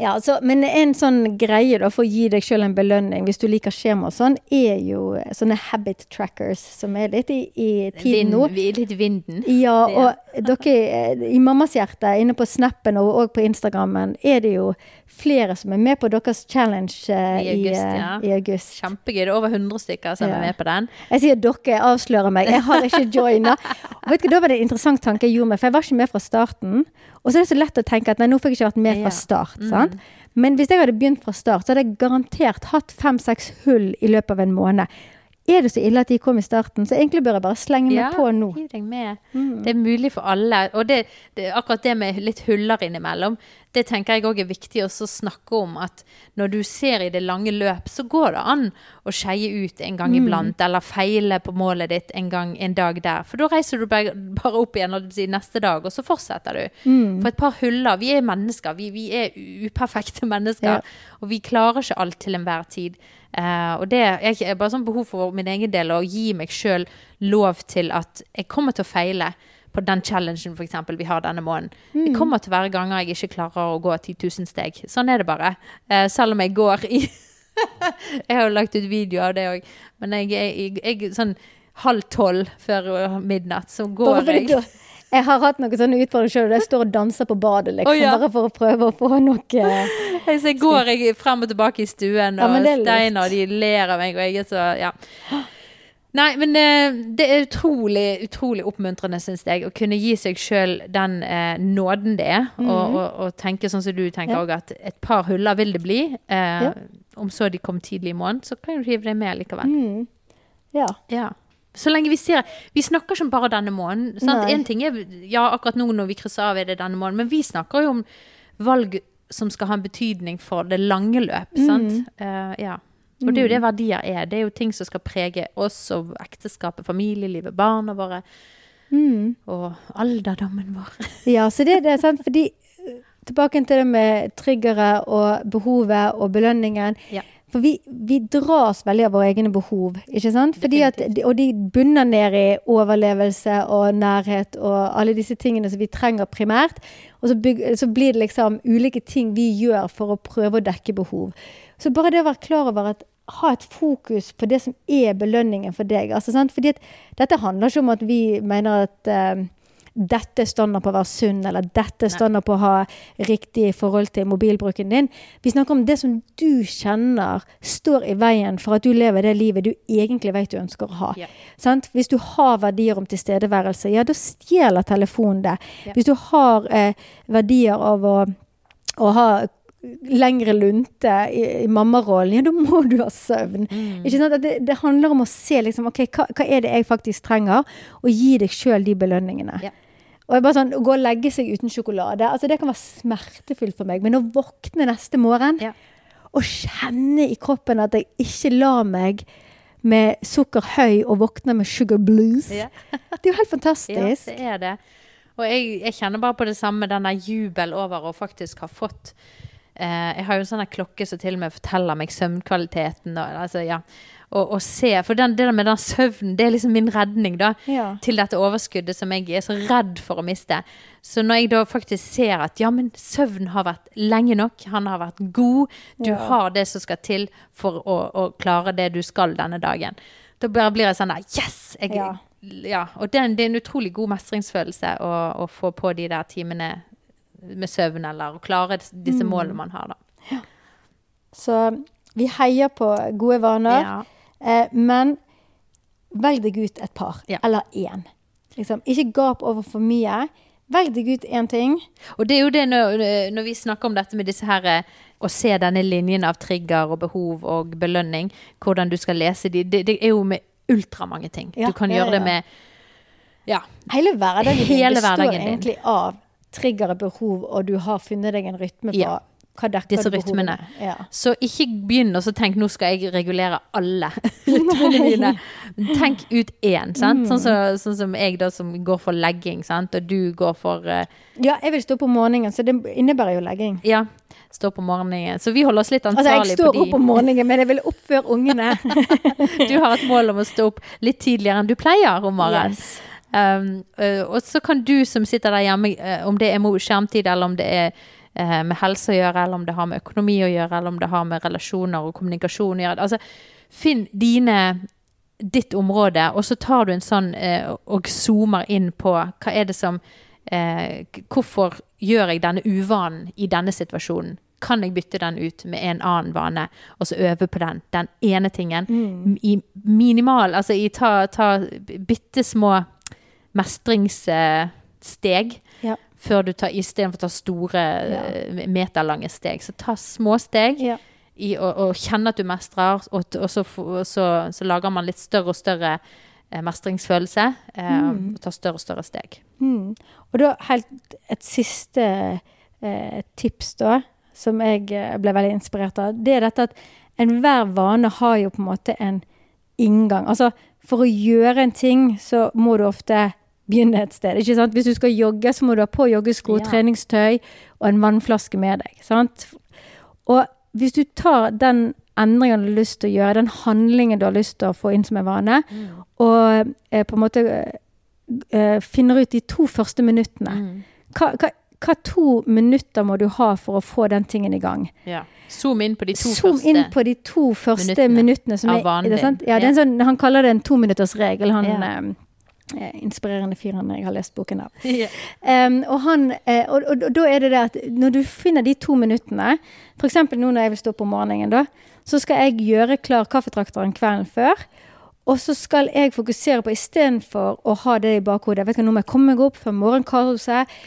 Ja, altså, men en sånn greie da, for å gi deg sjøl en belønning, hvis du liker skjema og sånn, er jo sånne habit trackers, som er litt i, i tiden nå. Vind, vi litt vinden. Ja, og dere eh, i Mammas hjerte, inne på Snappen og, og på Instagrammen, er det jo flere som er med på deres challenge uh, I august, i, ja. i august. Kjempegøy. Det er over 100 stykker som Ja. er med på den. Jeg sier dere, avslører meg. Jeg har ikke joina. Vet du, Da var det en interessant tanke jeg gjorde meg, for jeg var ikke med fra starten. Og så er det så lett å tenke at nei, nå fikk jeg ikke vært med fra Ja. Mm. start. sant? Men hvis jeg hadde begynt fra start, så hadde jeg garantert hatt fem-seks hull i løpet av en måned. Er det så ille at de kom i starten, så egentlig bør jeg bare slenge meg Ja, på nå. med. Mm. Det er mulig for alle. Og det, det, akkurat det med litt huller innimellom, det tenker jeg òg er viktig å snakke om. At når du ser i det lange løp, så går det an å skeie ut en Mm. gang iblant. Eller feile på målet ditt en gang en dag der. For da reiser du bare, bare opp igjen neste dag, og så fortsetter du. Mm. For et par huller. Vi er mennesker. Vi, vi er uperfekte mennesker. Ja. Og vi klarer ikke alt til enhver tid. Eh, og det er er bare sånn behov for min egen del å gi meg sjøl lov til at jeg kommer til å feile på den challengen for eksempel, vi har denne måneden. Det kommer til å være ganger jeg ikke klarer å gå 10 000 steg. Sånn er det bare. Uh, selv om jeg går i Jeg har jo lagt ut video av det òg, men jeg er jeg, jeg, sånn halv tolv før midnatt, så går jeg. Jeg har hatt noen sånne utfordringer sjøl, der jeg står og danser på badet, liksom. oh, ja. Bare for å prøve å få noe Jeg, så går jeg frem og tilbake i stuen, og lurt. Steinar de ler av meg, og jeg er så Ja. Nei, men eh, det er utrolig, utrolig oppmuntrende, syns jeg, å kunne gi seg sjøl den eh, nåden det er. Og, og, og tenke sånn som du tenker òg, Ja. at et par huller vil det bli. Eh, Ja. Om så de kom tidlig i måneden, så kan du hive det med likevel. mm. Ja. Ja. Så lenge vi ser Vi snakker ikke om bare denne måneden. Sant? En ting er Ja, akkurat nå når vi krysser av, er det denne måneden. Men vi snakker jo om valg som skal ha en betydning for det lange løp. Sant? Uh, ja. Og det er jo det verdier er. Det er jo ting som skal prege oss og ekteskapet, familielivet, barna våre. Mm. Og alderdommen vår. Ja, så det, det er sant, fordi eh, Tilbake til det med triggere og behovet og belønningen. Ja. For vi, vi dras veldig av våre egne behov, ikke sant? At, og de bunner ned i overlevelse og nærhet og alle disse tingene som vi trenger primært. Og så, byg, så blir det liksom ulike ting vi gjør for å prøve å dekke behov. Så bare det å være klar over at ha et fokus på det som er belønningen for deg. Altså, sant? Fordi at dette handler ikke om at vi mener at eh, dette er standard på å være sunn, eller dette er standard på å ha riktig forhold til mobilbruken din. Vi snakker om det som du kjenner står i veien for at du lever det livet du egentlig vet du ønsker å ha. Ja. Sant? Hvis du har verdier om tilstedeværelse, ja, da stjeler telefonen det. Ja. Hvis du har eh, verdier av å, å ha lengre lunte i, i mammarollen, ja, da må du ha søvn. Mm. Ikke sant? Det, det handler om å se liksom, ok, hva, hva er det jeg faktisk trenger, og gi deg sjøl de belønningene. Ja. Og jeg bare sånn, Å gå og legge seg uten sjokolade, altså det kan være smertefullt for meg. Men å våkne neste morgen Ja. og kjenne i kroppen at jeg ikke lar meg med sukker høy og våkne med sugar blues, Ja. det er jo helt fantastisk. Ja, det er det. Og jeg, jeg kjenner bare på det samme, den der jubel over å faktisk ha fått eh, Jeg har jo en sånn klokke som til og med forteller meg søvnkvaliteten. Og, altså, ja. og, og se, For den, det der med den søvnen, det er liksom min redning da, Ja. til dette overskuddet som jeg er så redd for å miste. Så når jeg da faktisk ser at ja, men søvn har vært lenge nok, han har vært god, du Ja. har det som skal til for å, å klare det du skal denne dagen. Da bare blir jeg sånn der Yes! Jeg, Ja. Og en, det er en utrolig god mestringsfølelse å, å få på de der timene med søvn, eller å klare disse Mm. målene man har, da. Så vi heier på gode vaner. Ja. Eh, men velg deg ut et par, Ja. eller én. Liksom, ikke gap over for mye. Velg deg ut én ting. Og det er jo det når, når vi snakker om dette med disse her eh, Å se denne linjen av trigger og behov og belønning, hvordan du skal lese de, det, det er jo med ultramange ting. Ja, du kan det gjøre det med Ja. Hele hverdagen din består egentlig av triggere, behov, og du har funnet deg en rytme på Ja. hva dekker Disse rytmene. Ja. Så ikke begynn å tenke nå skal jeg regulere alle rytmene mine. Tenk ut én, sant. Sånn, som- sånn som jeg da som går for legging, sant. Og du går for uh... ja, jeg vil stå om morgenen, så det innebærer jo legging. ja, stå på morgenen. Så vi holder oss litt Altså, ansvarlig jeg står på opp de. om morgenen, men jeg vil opp før ungene. Du har et mål om å stå opp litt tidligere enn du pleier om morgenen. Yes. Um, og så kan du som sitter der hjemme, øh, om det er med skjermtid eller om det er eh, med helse å gjøre, eller om det har med økonomi å gjøre, eller om det har med relasjoner og kommunikasjon å gjøre. Altså, finn dine ditt område, og så tar du en sånn eh, og zoomer inn på hva er det som eh, Hvorfor gjør jeg denne uvanen i denne situasjonen? Kan jeg bytte den ut med en annen vane, og så øve på den? Den ene tingen. Mm. I minimal Altså i ta, ta bitte små mestringssteg. Ja. Før du tar istedenfor å ta store, Ja. eh, meterlange steg. Så ta små steg Ja. i å, å kjenne at du mestrer, og, og så, og så, så lager man litt større og større eh, mestringsfølelse. Eh, Mm. Og tar større og større steg. Mm. Og da helt et siste eh, tips, da, som jeg eh, ble veldig inspirert av, det er dette at enhver vane har jo på en måte en inngang. Altså, for å gjøre en ting, så må du ofte begynne et sted. ikke sant? Hvis du skal jogge, så må du ha på joggesko, Ja. treningstøy og en vannflaske med deg. sant? Og hvis du tar den endringen du har lyst til å gjøre, den handlingen du har lyst til å få inn som en vane, og eh, på en måte eh, finner ut de to første minuttene. Mm. Hva, hva, hva to minutter må du ha for å få den tingen i gang? Ja. Zoom inn på de to Zoom første. inn på de to første minuttene minuttene. som er, er. Ja, en sånn, han kaller det en tominuttersregel, han Ja. Eh, inspirerende fyren jeg har lest boken av. Yeah. Um, og, han, eh, og, og, og da er det det at når du finner de to minuttene, f.eks. nå når jeg vil stå opp om morgenen, da, så skal jeg gjøre klar kaffetrakteren kvelden før. Og så skal jeg fokusere på istedenfor å ha det i bakhodet vet du, Nå må jeg komme meg opp før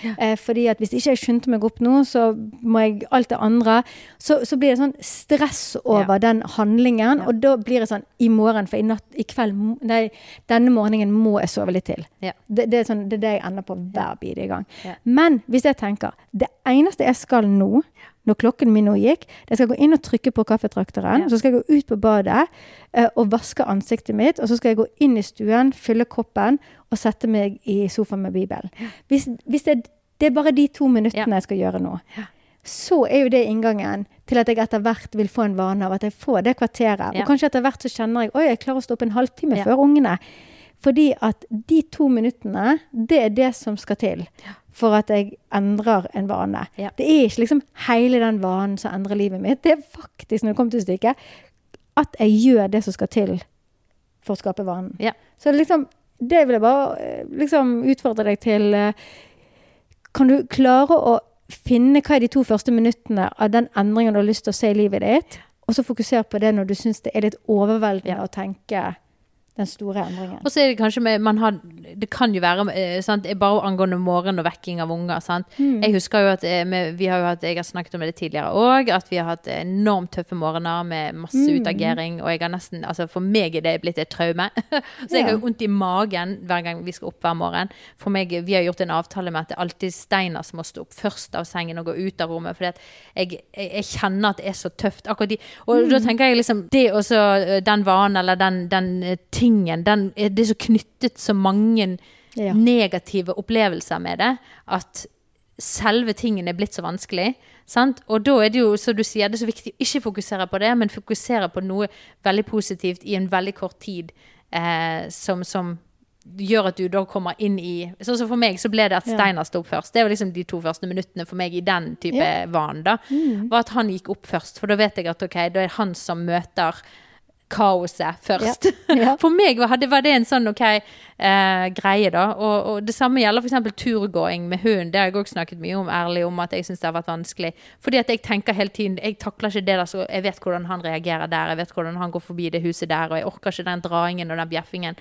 Ja. Eh, fordi at hvis ikke jeg skyndte meg opp nå, så må jeg alt det andre. Så, så blir det sånn stress over Ja. den handlingen. Ja. Og da blir det sånn i morgen, for i natt, i kveld Nei, denne morgenen må jeg sove litt til. Det, det, er sånn, det er det jeg ender på hver bidige gang. Men hvis jeg tenker det eneste jeg skal nå, når klokken min nå gikk, jeg skal gå inn og trykke på kaffetrakteren, Ja. så skal jeg gå ut på badet uh, og vaske ansiktet mitt, og så skal jeg gå inn i stuen, fylle koppen og sette meg i sofaen med Bibelen. Hvis, hvis det, det er bare de to minuttene Ja. jeg skal gjøre nå, Ja. så er jo det inngangen til at jeg etter hvert vil få en vane av at jeg får det kvarteret. Ja. Og kanskje etter hvert så kjenner jeg oi, jeg klarer å stå opp en halvtime Ja. før ungene. Fordi at de to minuttene, det er det som skal til for at jeg endrer en vane. Ja. Det er ikke liksom hele den vanen som endrer livet mitt. Det er faktisk, når det kommer til stykket, at jeg gjør det som skal til for å skape vanen. Ja. Så liksom, det vil jeg bare eh, liksom utfordre deg til. eh, Kan du klare å finne hva er de to første minuttene av den endringen du har lyst til å se i livet ditt, og så fokusere på det når du syns det er litt overveldende Ja. å tenke den store endringen. Og så er det kanskje med man har, Det kan jo være eh, sant, bare angående morgen og vekking av unger. Sant? Mm. Jeg husker jo at eh, vi har jo hatt, jeg har snakket om det tidligere òg, at vi har hatt enormt tøffe morgener med masse Mm. utagering. Og jeg har nesten Altså for meg er det blitt et traume. så jeg har jo vondt i magen hver gang vi skal opp hver morgen. For meg, Vi har gjort en avtale med at det er alltid Steinar som må stå opp først av sengen og gå ut av rommet. Fordi jeg, jeg, jeg kjenner at det er så tøft. akkurat de, Og da tenker jeg liksom Det også, eh, den vanen eller den, den eh, tingen, den, det er så knyttet så mange Ja. negative opplevelser med det at selve tingen er blitt så vanskelig. Sant? Og da er det jo, som du sier, det er så viktig å ikke fokusere på det, men fokusere på noe veldig positivt i en veldig kort tid, eh, som, som gjør at du da kommer inn i Sånn som for meg, så ble det at. Steinar sto opp først. Det var liksom de to første minuttene for meg i den type Ja. van, da. Mm. Var at han gikk opp først, for da vet jeg at ok, da er det han som møter kaoset først. Ja. For meg var det, var det en sånn ok eh, greie, da. Og, og det samme gjelder f.eks. turgåing med hund. Det har jeg òg snakket mye om ærlig om at jeg syns det har vært vanskelig. Fordi at jeg tenker hele tiden Jeg takler ikke det der, så jeg vet hvordan han reagerer der. Jeg vet hvordan han går forbi det huset der, og jeg orker ikke den draingen og den bjeffingen.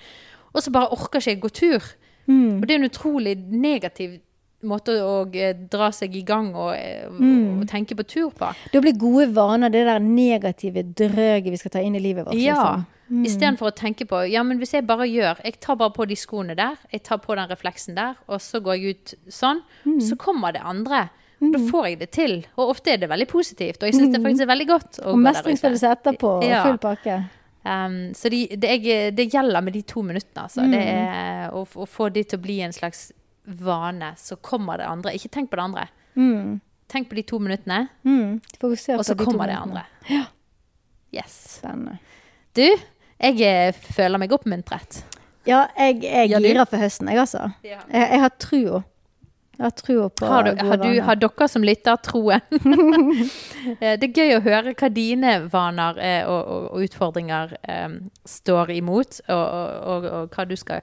Og så bare orker ikke jeg gå tur. Mm. Og det er en utrolig negativ måte å eh, dra seg i gang og, eh, Mm. og tenke på tur på. Da blir gode vaner det der negative drøget vi skal ta inn i livet vårt. Ja. Liksom. Mm. Istedenfor å tenke på Ja, men hvis jeg bare gjør Jeg tar bare på de skoene der, jeg tar på den refleksen der, og så går jeg ut sånn, Mm. så kommer det andre. Da får jeg det til. Og ofte er det veldig positivt, og jeg syns det faktisk er veldig godt å Og gå der ute. etterpå, og Ja. full pakke. Um, så de, det, jeg, det gjelder med de to minuttene, altså. Det Mm. er å, å få de til å bli en slags vane, så kommer det andre. Ikke tenk på det andre. Mm. Tenk på de to minuttene, Mm. Og så de kommer det andre. andre. Yes. Spennende. Du, jeg eh, føler meg oppmuntret. Ja, jeg jeg Ja, du? for høsten, jeg altså. Ja. Jeg, jeg har trua. Jeg har trua på Har, du, har, du, har dere som lytter troen? Eh, det er gøy å høre hva dine vaner eh, og, og, og utfordringer um, står imot, og, og, hva du skal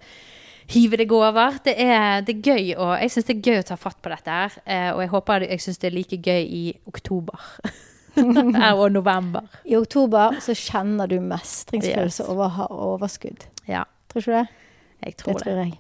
hive deg over. Det er, det er gøy, og jeg syns det er gøy å ta fatt på dette her. Eh, og jeg håper jeg syns det er like gøy i oktober. Og november. I oktober så kjenner du mestringsfølelse Yes. over å ha overskudd. Ja, Tror ikke du det? jeg Det tror det. tror jeg.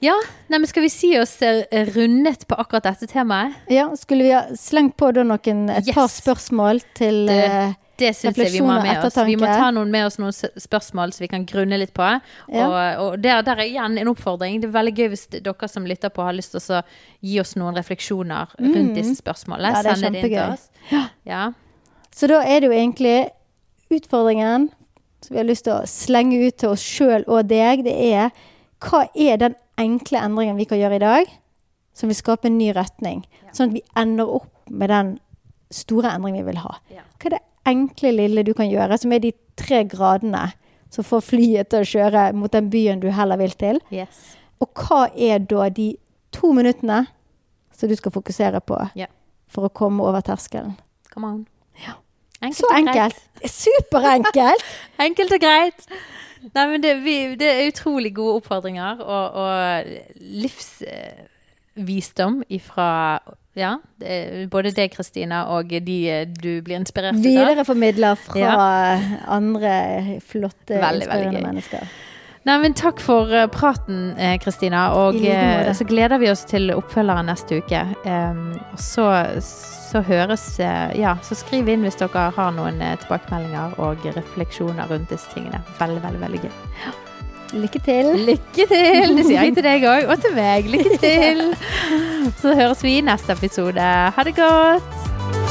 Ja, nei, men Skal vi si oss eh, rundet på akkurat dette temaet? Ja, skulle vi ha slengt på da noen, et Yes. par spørsmål til Det- eh, Det syns jeg vi må ha med oss. Vi må ta noen med oss noen spørsmål så vi kan grunne litt på. Ja. Og, og der, der er igjen en oppfordring. Det er veldig gøy hvis dere som lytter på, har lyst til å gi oss noen refleksjoner rundt disse spørsmålene. Mm. Ja, Send det inn til oss. Ja. Så da er det jo egentlig utfordringen som vi har lyst til å slenge ut til oss sjøl og deg, det er hva er den enkle endringen vi kan gjøre i dag som vil skape en ny retning? Sånn at vi ender opp med den store endringen vi vil ha. Hva er det enkle lille du kan gjøre, som er de tre gradene som får flyet til å kjøre mot den byen du heller vil til? Yes. Og hva er da de to minuttene som du skal fokusere på yeah. for å komme over terskelen? Come on. Ja. Enkelt Så enkelt! Superenkelt! Enkelt og greit. Nei, men det, vi, det er utrolig gode oppfordringer og, og livsvisdom ifra ja, det både deg, Kristina, og de eh, du blir inspirert av. Videreformidler fra Ja. andre flotte, Veldig, inspirerende veldig mennesker. Nei, men Takk for eh, praten, eh, Kristina. Og like så gleder vi oss til oppfølgeren neste uke. Um, og så, så høres Ja, så skriv inn hvis dere har noen tilbakemeldinger og refleksjoner rundt disse tingene. Veldig, veldig, veldig gøy. Lykke til! Lykke til! Det sier jeg til deg òg, og til meg. Lykke til! Så høres vi i neste episode. Ha det godt!